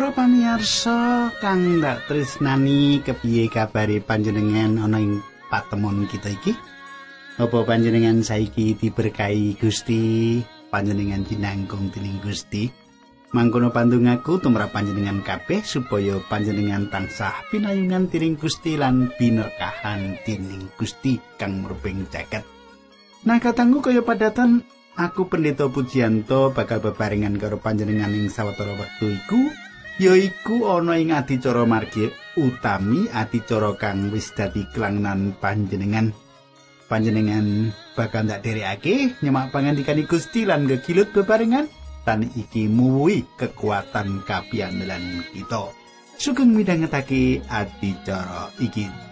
Para pamirsa kang ndak tresnani kepiye kabare panjenengan ana ing patemon kita iki? Apa panjenengan saiki diberkahi Gusti, panjenengan dinanggung dening Gusti? Mangkono pandungaku tumrap panjenengan kabeh supaya panjenengan tansah pinayungan tiring Gusti lan binerkahan dening Gusti kang merbing jagat. Nah katanggu kaya padatan aku pendeta Pujianto bakal bebarengan karo panjenengan ing sawetara wektu iku yaiku ana ing adicara margi utami adicara kang wis dadi kelangenan panjenengan. Panjenengan bakal ndak derekake nyemak pangandikan Gusti lan gegilut bebarengan. Tan iki muwi kekuatan kapiandelan kita. Sugeng midhangetake adicara iki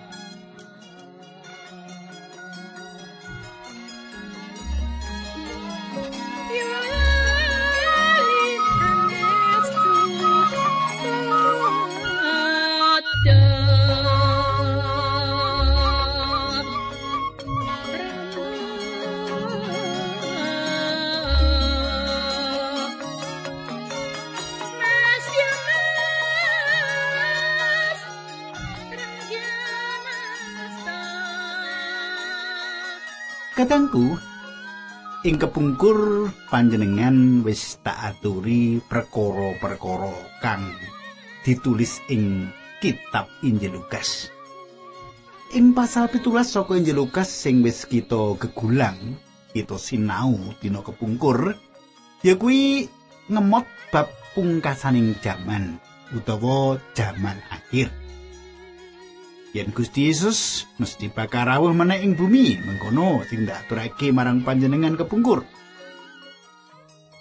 Katangku ing kepungkur panjenengan wis tak aturi perkara-perkara kang ditulis ing kitab Injil Lukas. Ing pasal pitulas saka Injil Lukas sing wis kita gegulang, kita sinau dina kepungkur, ya kuwi ngemot bab pungkasaning jaman utawa jaman akhir. Yen Gusti Yesus mesti bakal rawuh meneh ing bumi mengkono sing ndak aturake marang panjenengan kepungkur.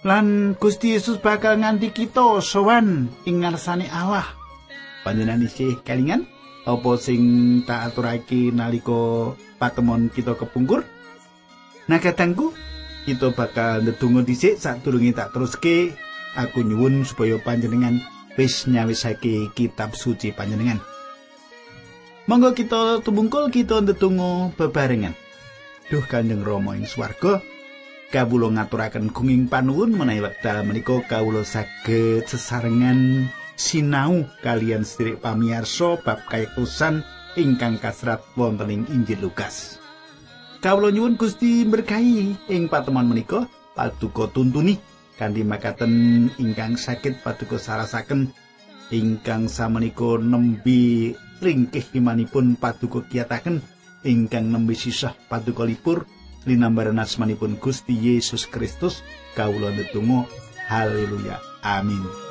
Lan Gusti Yesus bakal nganti kita sowan ing ngarsane Allah. Panjenengan isih kelingan? Apa sing tak aturake nalika patemon kita kepungkur? Nah katangku kita bakal ndedonga dhisik sadurunge tak teruske. Aku nyuwun supaya panjenengan wis nyawisake kitab suci panjenengan Monggo kita tumungkul kita ndedonga bebarengan. Duh Kanjeng Rama ing swarga, kawula ngaturaken gunging panuwun menawi wekdal menika kawula saged sesarengan sinau kalian sedherek pamirsa bab kayektosan ingkang kasrat wonten ing Injil Lukas. Kawula nyuwun Gusti berkahi ing patemon menika paduka tuntuni kanthi makaten ingkang sakit paduka sarasaken ingkang samenika nembi ringkih imanipun paduka kiyataken ingkang nembe sisah paduka lipur linambaran asmanipun Gusti Yesus Kristus kawula ndedonga haleluya amin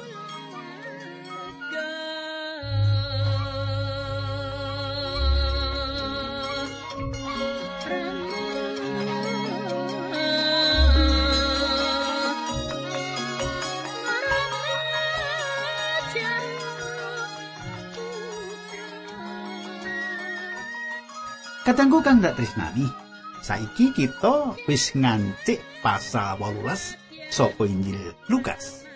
Katanggu kang dak tresnani, saiki kita wis ngancik pasal 18 saka Injil Lukas.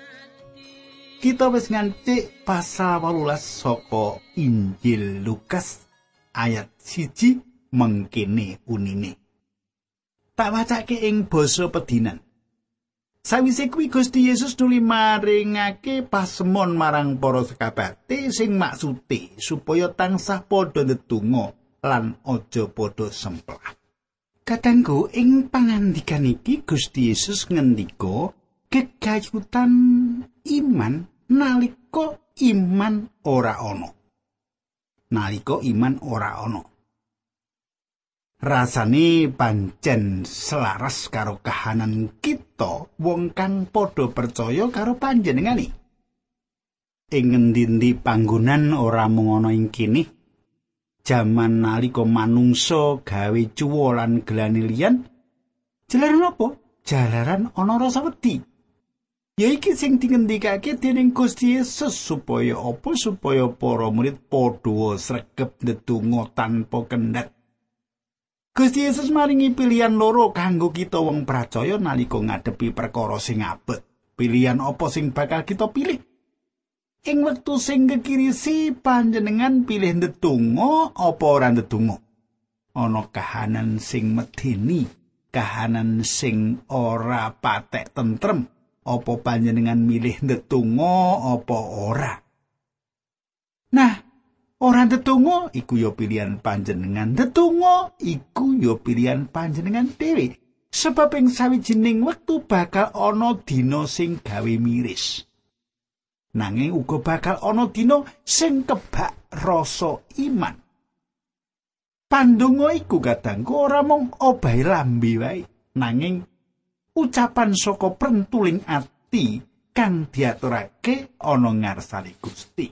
Kita wis ngancik pasal 18 saka Injil Lukas ayat siji mengkene unine. Tak wacake ing basa pedinan. Sawise kuwi Gusti Yesus nuli maringake pasemon marang para sekabate sing maksude supaya tansah padha ndedonga lan aja padha semplah. Kadangku ing pangandikan iki Gusti Yesus ngendika kegayutan iman nalika iman ora ana. Nalika iman ora ana. Rasane pancen selaras karo kahanan kita wong kang padha percaya karo panjenengane. Ing ngendi panggonan ora mung ana ing kene, jaman nalika manungsa gawe cuwo lan gelane liyan jalaran apa? Jalaran ana rasa wedi. Ya iki sing dingendikake dening Gusti Yesus supaya apa? Supaya para murid padha sregep ndedonga tanpa kendhat Gusti Yesus maringi pilihan loro kanggo kita wong percaya nalika ngadepi perkara sing abet. Pilihan apa sing bakal kita pilih ing wektu sing kekirisi panjenengan pilih ndedonga apa ora ndedonga? Ana kahanan sing medeni kahanan sing ora patek tentrem. Apa panjenengan milih ndedonga apa ora? Nah ora ndedonga iku ya pilihan panjenengan ndedonga iku ya pilihan panjenengan dhewe. Sebab ing sawijining wektu bakal ana dina sing gawe miris nanging uga bakal ana dina sing kebak rasa iman Pandonga iku kadangku ora mung obahe lambe wae nanging ucapan saka prentuling ati kang diaturake ana ngarsane Gusti.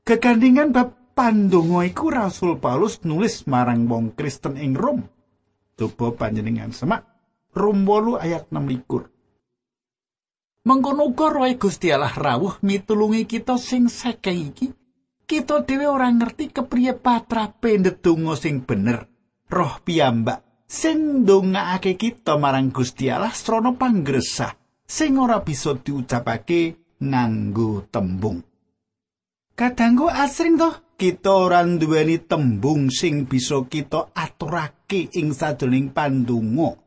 Kegandingan bab pandonga iku Rasul Paulus nulis marang wong Kristen ing Rom. Coba panjenengan semak Rom 8 ayat 6 likur. Mengkono uga roh Gusti Allah rawuh mitulungi kita sing saking iki kita dhewe ora ngerti kepriye patrape ndedonga sing bener. Roh piyambak sing ndongaake kita marang Gusti Allah srana panggresah sing ora bisa diucapake nganggo tembung. Kadangku asring toh kita ora duweni tembung sing bisa kita aturake ing sajroning pandonga.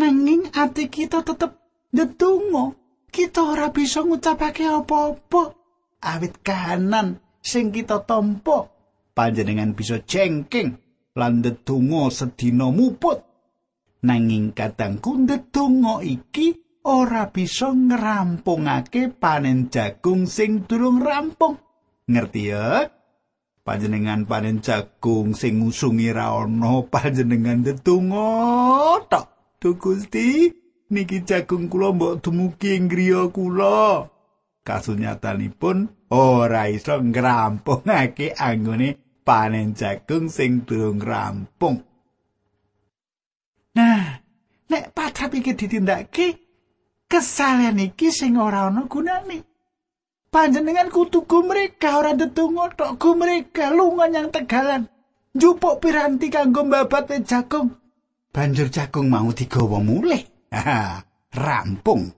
Nanging ati kita tetep ndedonga, kita ora bisa ngucapake apa-apa. Awit kahanan sing kita tampa. Panjenengan bisa jengking lan ndedonga sedina muput. Nanging kadangku ndedonga iki ora bisa ngrampungake panen jagung sing durung rampung. Ngerti ya? Panjenengan panen jagung sing ngusungi ra ana panjenengan ndedonga tok. Gusti niki jagung kula mbok dumugi ing griya kula kasunyatanipun ora iso ngrampungake anggone panen jagung sing durung rampung. Nah, nek patrap iki ditindakake, kesalahan iki sing ora ana gunane. Panjenengan kudu mereka ora ndedonga tok go mereka lunga nyang tegalan. Njupuk piranti kanggo mbabat jagung. Banjur jagung mau digawa mulih. rampung.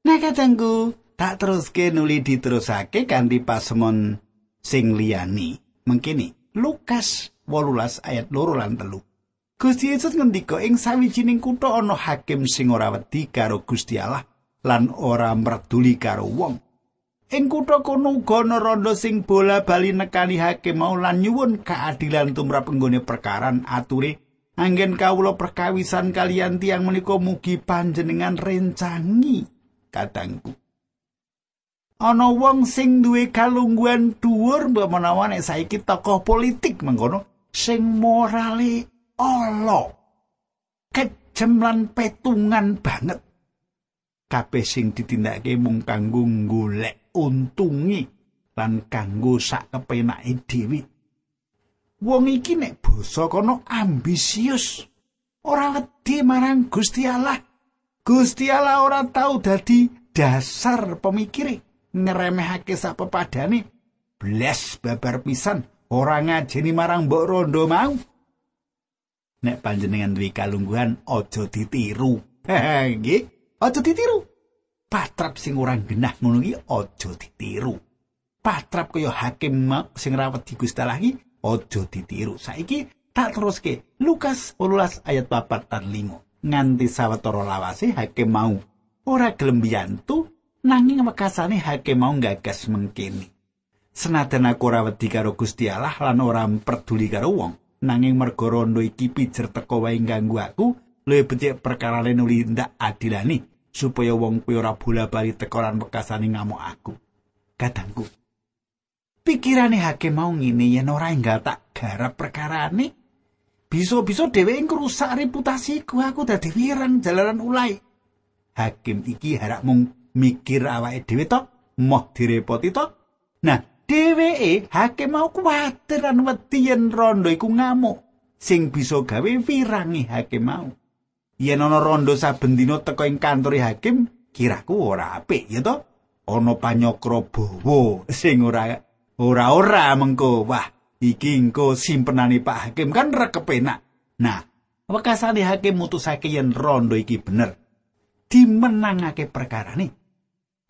Nah katangku, tak teruske nuli diterusake kanthi pasemon sing liyani. Mengkini, Lukas 18 ayat loro lan telu. Gusti Yesus ngendika ing sawijining kutha ana hakim sing ora wedi karo Gusti Allah lan ora merduli karo wong. Ing kutha kono uga ana randa sing bola-bali nekani hakim mau lan nyuwun keadilan tumrap penggone perkaran ature anggen kawula perkawisan kalian tiang menika mugi panjenengan rencangi katangku. ana wong sing duwe kalungguhan dhuwur mbok menawa nek saiki tokoh politik mengkono sing morale ala kejem lan petungan banget kabeh sing ditindakake mung kanggo golek untungi lan kanggo sak kepenake dhewe wong iki nek basa kono ambisius. Ora wedi marang Gusti Allah. Gusti Allah ora tau dadi dasar pemikire ngremehake sak pepadane. Bles babar pisan ora ngajeni marang mbok rondo mau. Nek panjenengan duwe kalungguhan aja ditiru. Nggih. Aja ditiru. Patrap sing ora genah ngono iki aja ditiru. Patrap kaya hakim sing rawat di Gusti Allah aja ditiru saiki tak teruske Lukas 18 ayat 4 dan 5 nganti sawetara lawase hakim mau ora gelem biyantu nanging wekasane hakim mau gagas mengkini. Senajan aku ora wedi karo Gusti Allah lan ora peduli karo wong, nanging merga rondo iki pijer teko wae ganggu aku, luwih becik perkara nuli ndak adilani supaya wong kuwi ora bola-bali teko lan wekasane ngamuk aku. Kadangku. Pikirane hakim mau ngene yen ora enggal tak garap perkarane, bisa-bisa dheweke ngrusak reputasiku aku dadi wirang jalanan ulai. Hakim iki harap mung mikir awake dhewe to moh direpoti to. Nah dheweke hakim mau kuwatir lan wedi yen rondo iku ngamuk sing bisa gawe wirangi hakim mau. Yen ana rondo saben dina teko ing kantor hakim kiraku ora apik ya to. Ana panyokro bawa sing ora ora ora mengko wah iki engko simpenane Pak Hakim kan ra kepenak nah wekasane hakim mutusake yen rondo iki bener dimenangake perkara nih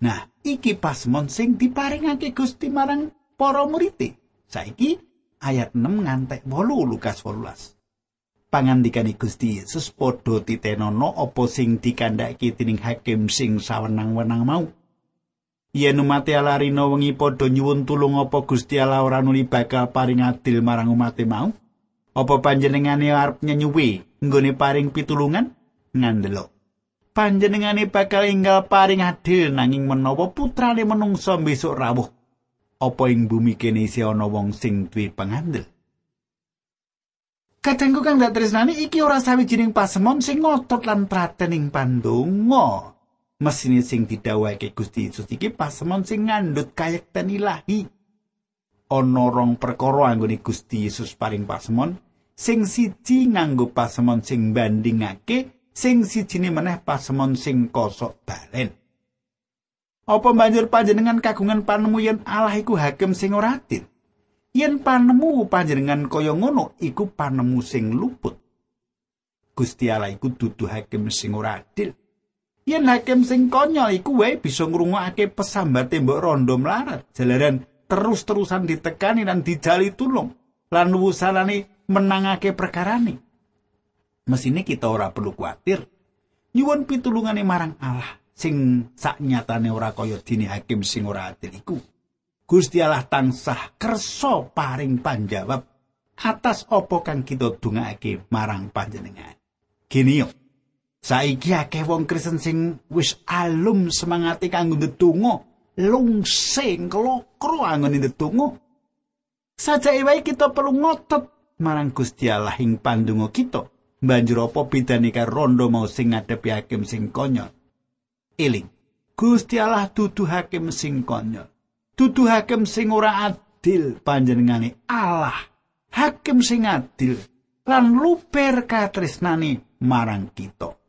Nah, iki pasmon sing diparingake Gusti marang para murid. Saiki ayat 6 ngantek 8 Lukas 18. pangandikane Gusti Yesus padha titenono apa sing dikandhaki dening hakim sing sawenang-wenang mau. Yen umat Allah rino wengi padha nyuwun tulung apa Gusti Allah ora nuli bakal paring adil marang umat mau? Apa panjenengane arep nyenyuwi nggone paring pitulungan? Ngandelo. Panjenengane bakal inggal paring adil nanging menawa putrane menungso besok rawuh. Apa ing bumi kene isih ana wong sing duwe pangandel? Kadangku kang dak tresnani iki ora sawijining pasemon sing ngotot lan praten ing pandonga. Mesine sing didhawuhake Gusti Yesus iki pasemon sing ngandhut kayekten ilahi. Ana rong perkara anggone Gusti Yesus paring pasemon, sing siji nganggo pasemon sing bandingake, sing sijine meneh pasemon sing kosok balen. Apa banjur panjenengan kagungan panemu yen Allah iku hakim sing ora adil? yen panemu panjenengan kaya ngono iku panemu sing luput Gusti Allah iku dudu hakim sing ora adil yen hakim sing konyol iku wae bisa ngrungokake pesambate mbok rondo mlarat. Jalaran terus-terusan ditekani dan dijali tulung. Lan wusalane menangake perkarane. Mesine kita ora perlu kuatir. Nyuwun pitulungane marang Allah sing saknyatane ora kaya dini hakim sing ora adil iku. Gusti Allah tansah kersa paring panjawab atas apa kang kita dungake marang panjenengan. Gini yo. Saiki akeh wong Kristen sing wis alum semangati kanggo ndedonga, lungsing kelokro anggone ndedonga. Sajake wae kita perlu ngotot marang Gusti Allah ing pandonga kita. Banjur apa bedane karo rondo mau sing ngadepi hakim sing konyol? Eling. Gusti Allah dudu hakim sing konyol. dudu hakim sing ora adil panjenengane Allah hakim sing adil lan luper katresnane marang kita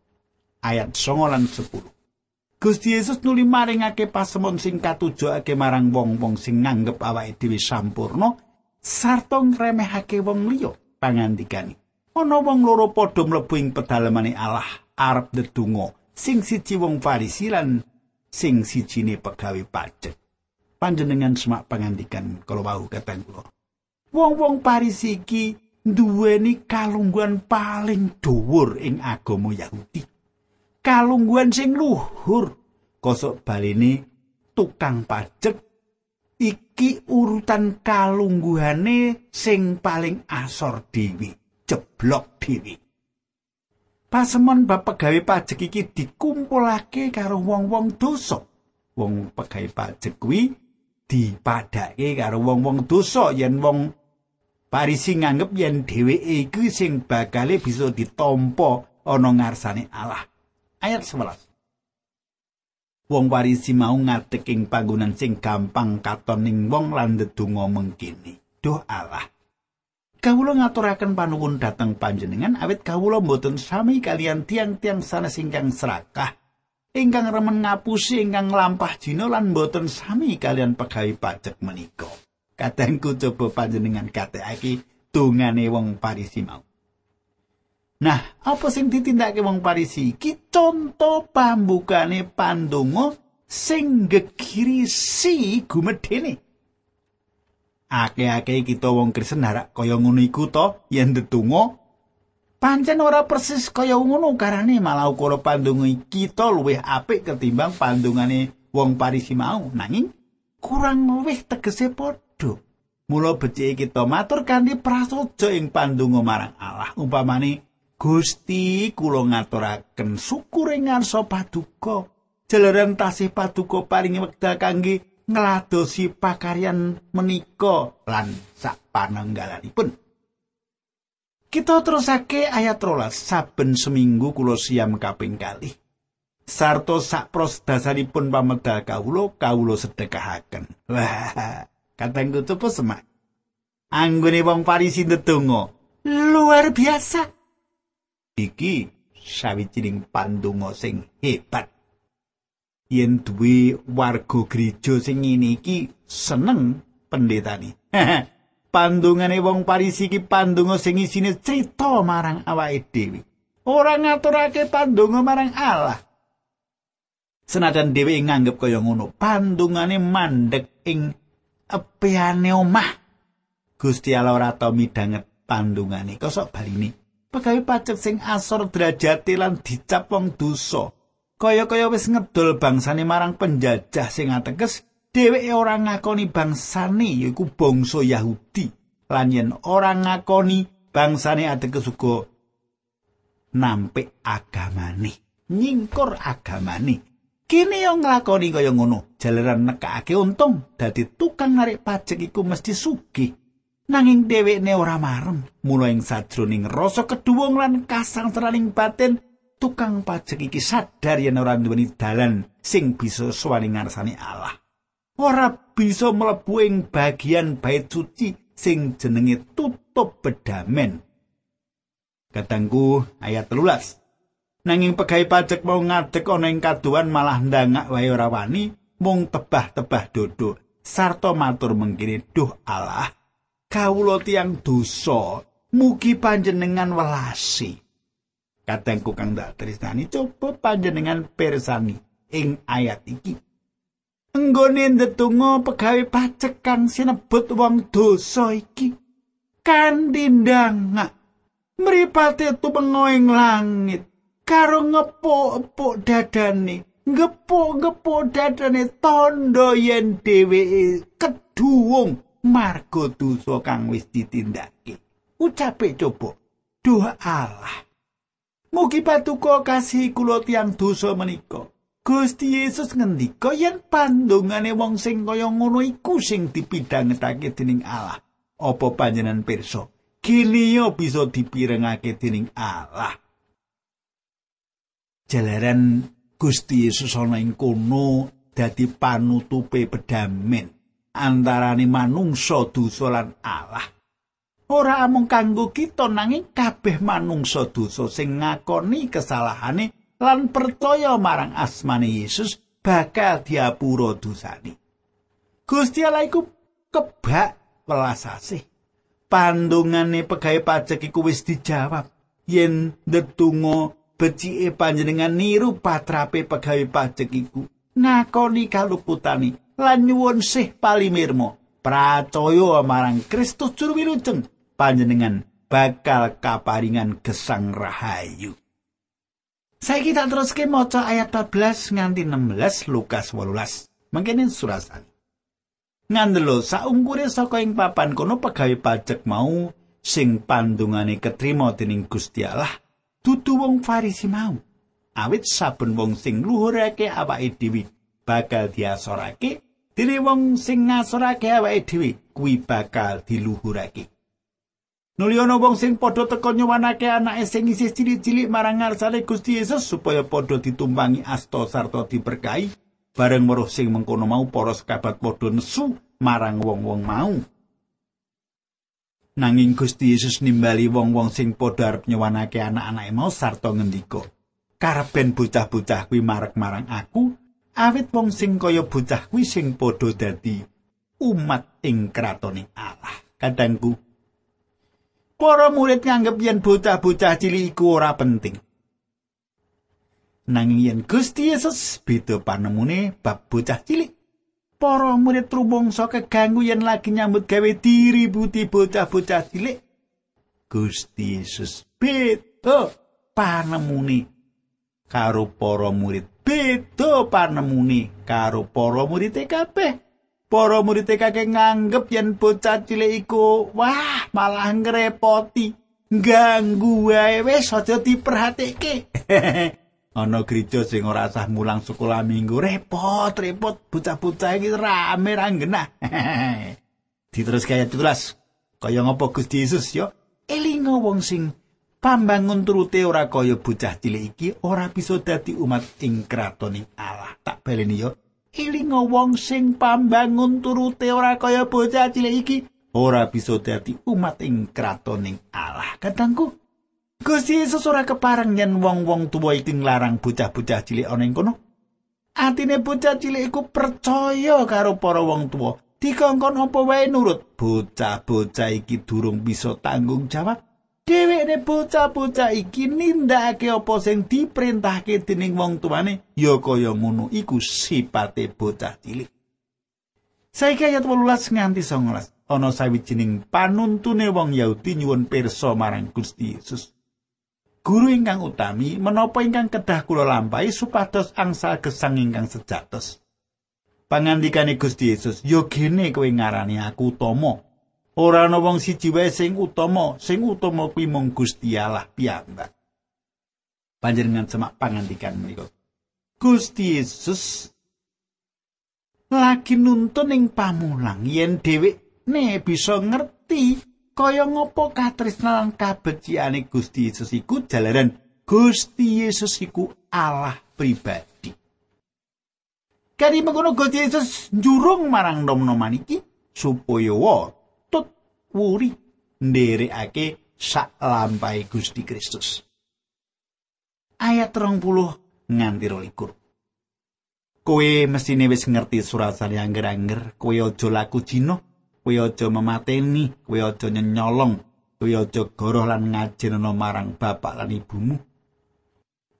ayat 9 lan 10 Gusti Yesus nuli maringake pasemon sing katujokake marang wong-wong sing nganggep awake dhewe sampurno sarta ngremehake wong liya pangandikane ana wong loro padha mlebu ing pedalemane Allah arep ndedonga sing siji wong Farisi lan sing sijine pegawe pajak panjenengan semak pangandikan kalau wau kata kula. Wong-wong Paris iki duweni kalungguhan paling dhuwur ing agama Yahudi. Kalungguhan sing luhur. Kosok balene tukang pajak iki urutan kalungguhane sing paling asor dewi, jeblok dewi. Pasemon bab pegawe pajak iki dikumpulake karo wong-wong dosa. Wong pegawe pajak kuwi dipadhake karo wong-wong dosa yen wong parisi nganggep yen dheweke iku sing bakale bisa ditampa ana ngarsane Allah. Ayat 11. Wong parisi mau ngadeg ing panggonan sing gampang katon ning wong lan ndedonga mengkini. Duh Allah. Kawula ngaturaken panuwun dhateng panjenengan awit kawula mboten sami kalian tiang-tiang sanes ingkang serakah ingkang remen ngapusi ingkang lampah dina lan boten sami kalian pegawe pajak menika. Kadangku coba panjenengan katekake dongane wong Parisi mau. Nah, apa sing ditindakake wong Parisi iki conto pambukane pandonga sing gegiri si gumedene. Ake-ake kita wong Kristen harak kaya ngono iku to yen ndedonga Pancen ora persis kaya ngono karane malah ukara pandonga kita luwih apik ketimbang pandungane wong Parisi mau. Nanging kurang luwih tegese padha. Mula becike kita matur kanthi prasaja ing pandonga marang Allah. Umpamane Gusti kula ngaturaken syukur ing ngarsa paduka. Jalaran tasih paduka paringi wekdal kangge ngladosi pakaryan menika lan sak panenggalanipun. Kita terusake ayat rolas saben seminggu kulo siam kaping kali. Sarto sak pros dasaripun pamedal kawulo, kawulo sedekahaken. Wah, katang kutupu semak. Anggone wong parisi ndedonga luar biasa. Iki sawijining pandonga sing hebat. Yen duwe warga gereja sing ngene iki seneng pendetani. pandungane wong Parisi iki pandonga sing isine crita marang awake dhewe. Ora ngaturake pandonga marang Allah. Senajan dhewe nganggep kaya ngono, pandungane mandek ing epeane omah. Gusti Allah ora tau midanget pandungane. Kosok baline Pegawe pajak sing asor derajate lan dicap wong dosa. Kaya-kaya wis ngedol bangsane marang penjajah sing ateges, dheweke ora ngakoni bangsane yaiku bangsa Yahudi. Lan yen ora ngakoni bangsane ateges uga nampik agamane, nyingkur agamane. Kini yo nglakoni kaya ngono, jalaran nekake untung dadi tukang narik pajak iku mesti sugih. Nanging dhewekne ora marem. Mula ing sajroning rasa keduwung lan kasangsaring batin tukang pajak iki sadar yen ora nduweni dalan sing bisa suwani ngarsani Allah. Ora bisa mlebu ing bagian bait suci sing jenenge tutup bedamen. Katangku ayat telulas. Nanging pegawe pajak mau ngadek ana ing kaduan malah ndangak wae ora wani mung tebah-tebah dodo sarta matur mengkini duh Allah kawula tiyang dosa mugi panjenengan welasi. Katengku kang dak tresnani coba panjenengan persani ing ayat iki. Enggone ndedonga pegawe pacek kang sinebut wong dosa iki. Kandindang mripate tumengo ing langit karo ngepuk-epuk dadane ngepuk-ngepuk dadane tondo yen dheweke keduwung marga dosa kang wis ditindakake. Ucape coba, Duh Allah. Mugi patuko kasih kula tiyang dosa menika. Gusti Yesus ngendika yen pandongane wong sing kaya ngono iku sing dipidhangetake dening Allah. Apa panjenengan pirsa? Kiliyo bisa dipirengake dening Allah. Jalaran Gusti Yesus ana ing kono dadi panutupe pedamen. Antarane manungsa dosa lan Allah. Ora amung kanggo kita nanging kabeh manungsa dosa sing ngakoni kesalahane lan percaya marang asmane Yesus bakal diapura dosane. Gusti Allah iku kebak welas asih. Pandungane pegawe pajak iku wis dijawab yen ndedonga becike panjenengan niru patrape pegawe pajak iku ngakoni kaluputane lan nyuwun sih palimirmo pracaya marang Kristus juru wilujeng panjenengan bakal kaparingan gesang rahayu. Saiki tak teruske maca ayat 14 nganti 16 Lukas 18 mangkene surasane Ngandelo saungkure saka ing papan kono pegawe pajak mau sing pandungane ketrima dening Gusti Allah dudu wong Farisi mau. Awit saben wong sing luhurake awake dhewe bakal diasorake Dene wong sing ngasorake awake dhewe kuwi bakal diluhurake. Nuli ana wong sing padha teka nyuwanake anake sing isih cilik-cilik marang ngarsane Gusti Yesus supaya padha ditumpangi asta sarta diberkahi. Bareng weruh sing mengkono mau para sekabat padha nesu marang wong-wong mau. Nanging Gusti Yesus nimbali wong-wong sing padha arep nyuwanake anak-anake mau sarta ngendika, "Kareben bocah-bocah kuwi marek marang aku, awit wong sing kaya bocah kuwi sing padha dadi umat ing kratoning Allah. Kadangku para murid nganggep yen bocah-bocah cilik iku ora penting. Nanging yen Gusti Yesus beda panemune bab bocah cilik. Para murid rumangsa keganggu yen lagi nyambut gawe diributi bocah-bocah cilik. Gusti Yesus beda panemune karo para murid beda panemune karo para murid kabeh. Para murid kabeh nganggep yen bocah cilik iku wah malah ngrepoti, ganggu wae wis aja diperhatike. Ana gereja sing ora sah mulang sekolah minggu repot repot bocah-bocah iki rame ra genah. Diterus kaya tulas kaya ngapa Gusti Yesus yo elingo wong sing pambangun turute ora kaya bocah cilik iki ora bisa dadi umat ing kratoning Allah. Tak baleni yo. Ilinga wong sing pambangun turute ora kaya bocah cilik iki ora bisa dadi umat ing kratoning Allah. Kadangku Gusti Yesus ora kepareng yen wong-wong tuwa iki nglarang bocah-bocah cilik ana ing kono. Atine bocah cilik iku percaya karo para wong tuwa. Dikongkon apa wae nurut. Bocah-bocah iki durung bisa tanggung jawab. Dheweke bocah-bocah iki nindakake apa sing diperintahke dening wong tuane ya kaya ngono iku sipate bocah cilik saiki ayat 18 nganti 19 ana sawijining panuntune wong Yahudi nyuwun pirsa marang Gusti Yesus Guru ingkang utami, menapa ingkang kedah kula lampahi supados angsal gesang ingkang sejatos. Pangandikane Gusti Yesus, "Yo gene kowe ngarani aku utama. Ora ana wong siji wae sing utama, sing utama kuwi mung Gusti Allah piyambak." Panjenengan semak pangandikan menika. Gusti Yesus lagi nuntun ing pamulang yen dheweke bisa ngerti kaya ngopo katresnan kabeciane Gusti Yesus iku jalaran Gusti Yesus iku Allah pribadi. Kari mengkono Gusti Yesus njurung marang nom-noman iki supaya tut wuri nderekake sak lampahe Gusti Kristus. Ayat 30 nganti 22. Kowe mestine wis ngerti surat sane angger-angger, kowe aja laku jino, kowe aja memateni, kowe aja nyolong, kowe aja goroh lan ngajenono marang bapak lan ibumu.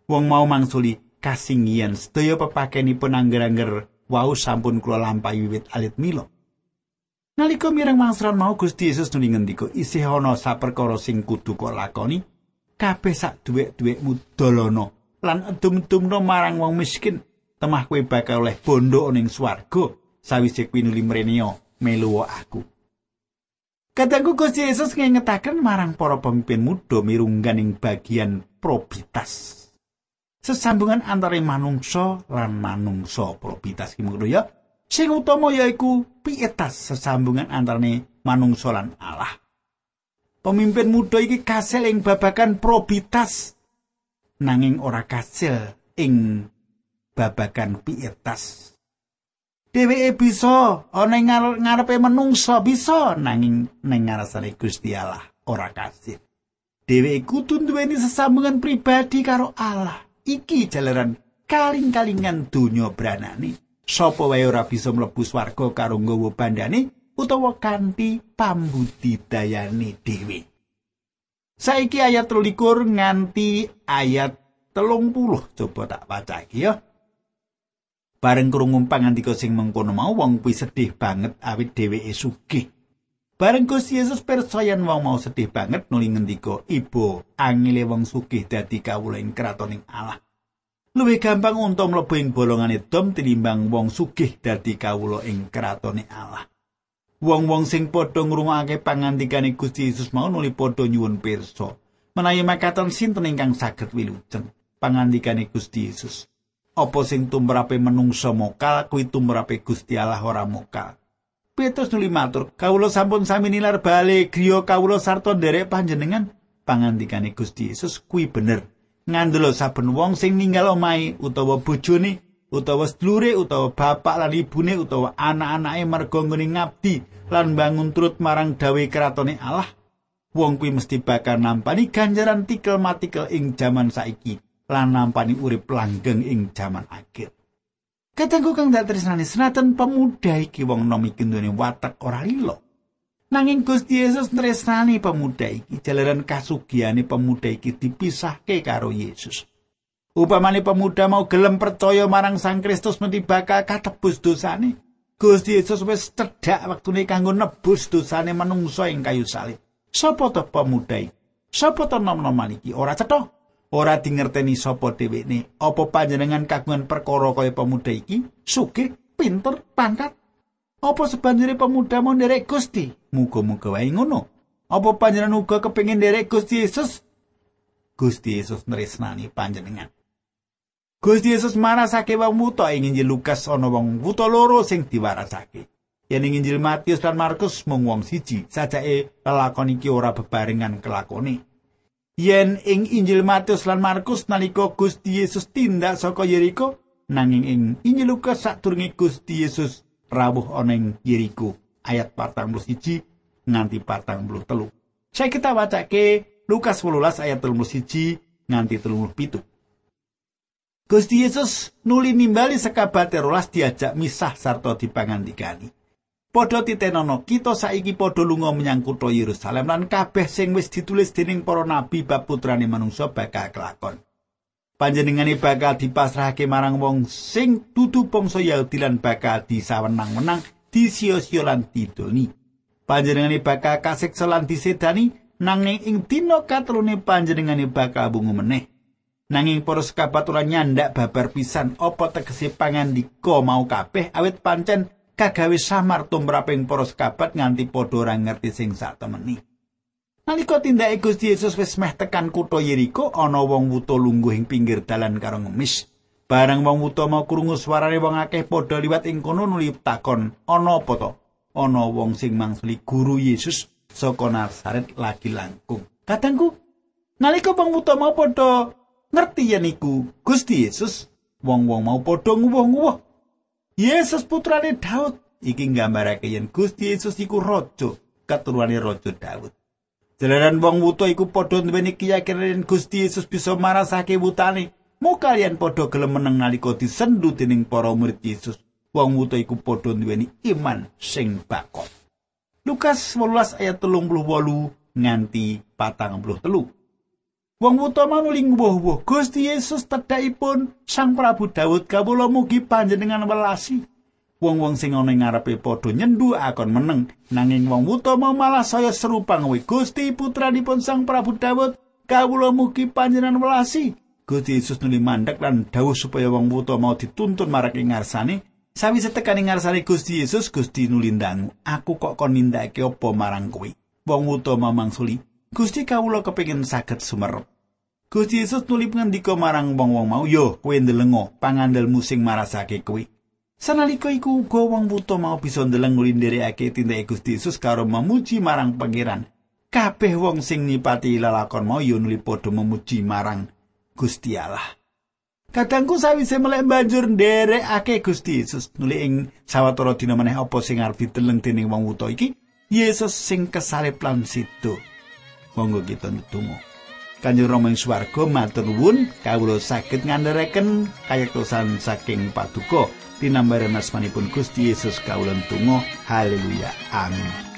Wong mau mangsuli kasinggian sedaya pepakenipun angger-angger wau sampun kula lampahi wiwit alit milo. Nalika mireng mangsaran mau Gusti Yesus nuli ngendika isih ana saperkara sing kudu kok lakoni kabeh sak dhuwit-dhuwitmu dolono lan edum-edumno marang wong miskin temah kowe bakal oleh bondo ning swarga sawise kuwi nuli mrenio melu aku. Kadangku Gusti Yesus ngengetaken marang para pemimpin muda mirungganing bagian probitas. Sesambungan antara manungsa lan manungsa probitas ki ya. Sing utama yaiku pietas sesambungan antarane manungsa lan Allah. Pemimpin muda iki kasil ing babakan probitas nanging ora kasil ing babakan pietas. dheweke bisa ana ngarepe menungsa bisa nanging ning ngarsane Gusti Allah ora kasih. Dheweke kudu duweni sesambungan pribadi karo Allah. Iki jalaran kaling-kalingan donya branane. Sapa wae ora bisa mlebu swarga karo nggawa bandane utawa kanthi pambudidayane dhewe. Saiki ayat 13 nganti ayat 30 coba tak pacake ya. Bareng krungu pangandika sing mengkono mau wong kuwi sedih banget awit dheweke sugih. Bareng Gusti Yesus percayan wong mau sedih banget nuli ngendika, "Ibu, angile wong sugih dadi kawula ing kratoning Allah." Luwih gampang untuk mlebu ing bolongane dom tinimbang wong sugih dadi kawula ing kratone Allah. Wong-wong sing padha ngrungokake pangandikane Gusti Yesus mau nuli padha nyuwun pirsa. Menawi makaten sinten ingkang saged wilujeng pangandikane Gusti Yesus. apa sing tumrape menungsa mokal kuwi tumrape Gusti Allah ora mokal. Petrus nuli matur, kawula sampun sami nilar bali griya kawula sarta nderek panjenengan. Pangandikane Gusti Yesus kuwi bener. Ngandelo saben wong sing ninggal omahe utawa bojone utawa sedulure utawa bapak lan ibune utawa anak-anake merga nggone ngabdi lan bangun turut marang dawuh kratone Allah. Wong kuwi mesti bakal nampani ganjaran tikel matikel ing jaman saiki. lan nampani urip langgeng ing jaman akhir. Katengku kang dak tresnani senajan pemuda iki wong nom iki watak ora lilo. Nanging Gusti Yesus tresnani pemuda iki jalaran kasugihane pemuda iki dipisahke karo Yesus. Upamane pemuda mau gelem percaya marang Sang Kristus mesti bakal katebus dosane. Gusti Yesus wis cedhak wektune kanggo nebus dosane manungsa ing kayu salib. Sapa to pemuda iki? Sapa to nom-noman iki? Ora cetha. ora dingerteni sapa dheweke apa panjenengan kagungan perkara kaya pemuda iki sugih pinter pangkat apa sebanjure pemuda mau nderek Gusti? Muga-muga wae ngono. Apa panjenengan uga kepengin nderek Gusti Yesus? Gusti Yesus nresnani panjenengan. Gusti Yesus marasake wong wuta ing Injil Lukas ana wong wuta loro sing diwarasake. Yen ing Injil Matius lan Markus mung wong siji sajake lelakon iki ora bebarengan kelakone yen ing Injil Matius lan Markus nalika Gusti Yesus tindak saka Yeriko nanging ing Injil Lukas sadurunge Gusti Yesus rawuh ana ing ayat 41 nganti 43 saya kita wacake Lukas 18 ayat 31 nganti 37 Gusti Yesus nuli nimbali sekabate rolas diajak misah sarta dipangandikani. Padha titenono kita saiki padha lunga menyang kutha Yerusalem lan kabeh sing wis ditulis dening para nabi bab putrane manungsa bakal kelakon. Panjenengane bakal dipasrahake marang wong sing dudu bangsa Yahudi lan bakal disawenang-wenang, disia-sia lan didoni. Panjenengane bakal kasiksa lan disedani nanging ing dina katrune panjenengane bakal bungu meneh. Nanging para sekabat ora nyandak babar pisan apa tegese pangandika mau kabeh awit pancen kagawe samar tumraping para sekabat nganti padha ora ngerti sing satemeni. Nalika tindake Gusti Yesus wis meh tekan kutha Yeriko ana wong wuta lungguh ing pinggir dalan karo ngemis. Barang wong wuta mau krungu suarane wong akeh padha liwat ing kono nuli takon, "Ana apa to?" Ana wong sing mangsuli guru Yesus saka Nazaret lagi langkung. Katangku, nalika wong wuta mau padha ngerti yen iku Gusti Yesus wong-wong mau padha nguwuh-nguwuh Yesus putrane Daud iki nggambarake yen Gusti Yesus iku raja keturunane raja Daud Jalaran wong wuto iku padha nduweni keyakinan Gusti Yesus bisa marasake wutane. Mau kalian padha gelem meneng nalika disendu dening para murid Yesus wong wuto iku padha nduweni iman sing bakon Lukas 18 ayat 38 nganti 43 Wong wuta manuling wuh-wuh Gusti Yesus tedhakipun Sang Prabu Daud kawula mugi panjenengan welasi. Wong-wong sing ana ing ngarepe padha nyendu akon meneng nanging wong wuta mau malah saya serupa ngawi Gusti putranipun Sang Prabu Daud kawula mugi panjenengan welasi. Gusti Yesus nuli mandek lan dawuh supaya wong wuta mau dituntun marak ing ngarsane. Sawise tekan ing ngarsane Gusti Yesus Gusti nuli ndang, "Aku kok kon nindakake apa marang kowe?" Wong wuta mamangsuli, Gusti kawula kepengin saged sumerep. Gusti Yesus nulip ngendika marang wong-wong mau, "Yo, kowe ndelengo pangandelmu sing marasake kowe." Sanalika iku uga wong buta mau bisa ndeleng nglindherekake tindake Gusti Yesus karo memuji marang pangeran. Kabeh wong sing nipati lalakon mau yo nuli padha memuji marang Gusti Allah. Kadangku sawise melek banjur nderekake Gusti Yesus nuli ing sawetara dina meneh apa sing arep diteleng dening wong buta iki, Yesus sing kesalib lan sido. Monggo kita ndedonga. Kanjeng Rama ing swarga matur nuwun kawula saged ngandharaken kayektosan saking paduka tinambaran asmanipun Gusti Yesus kawula tunggu haleluya. Amin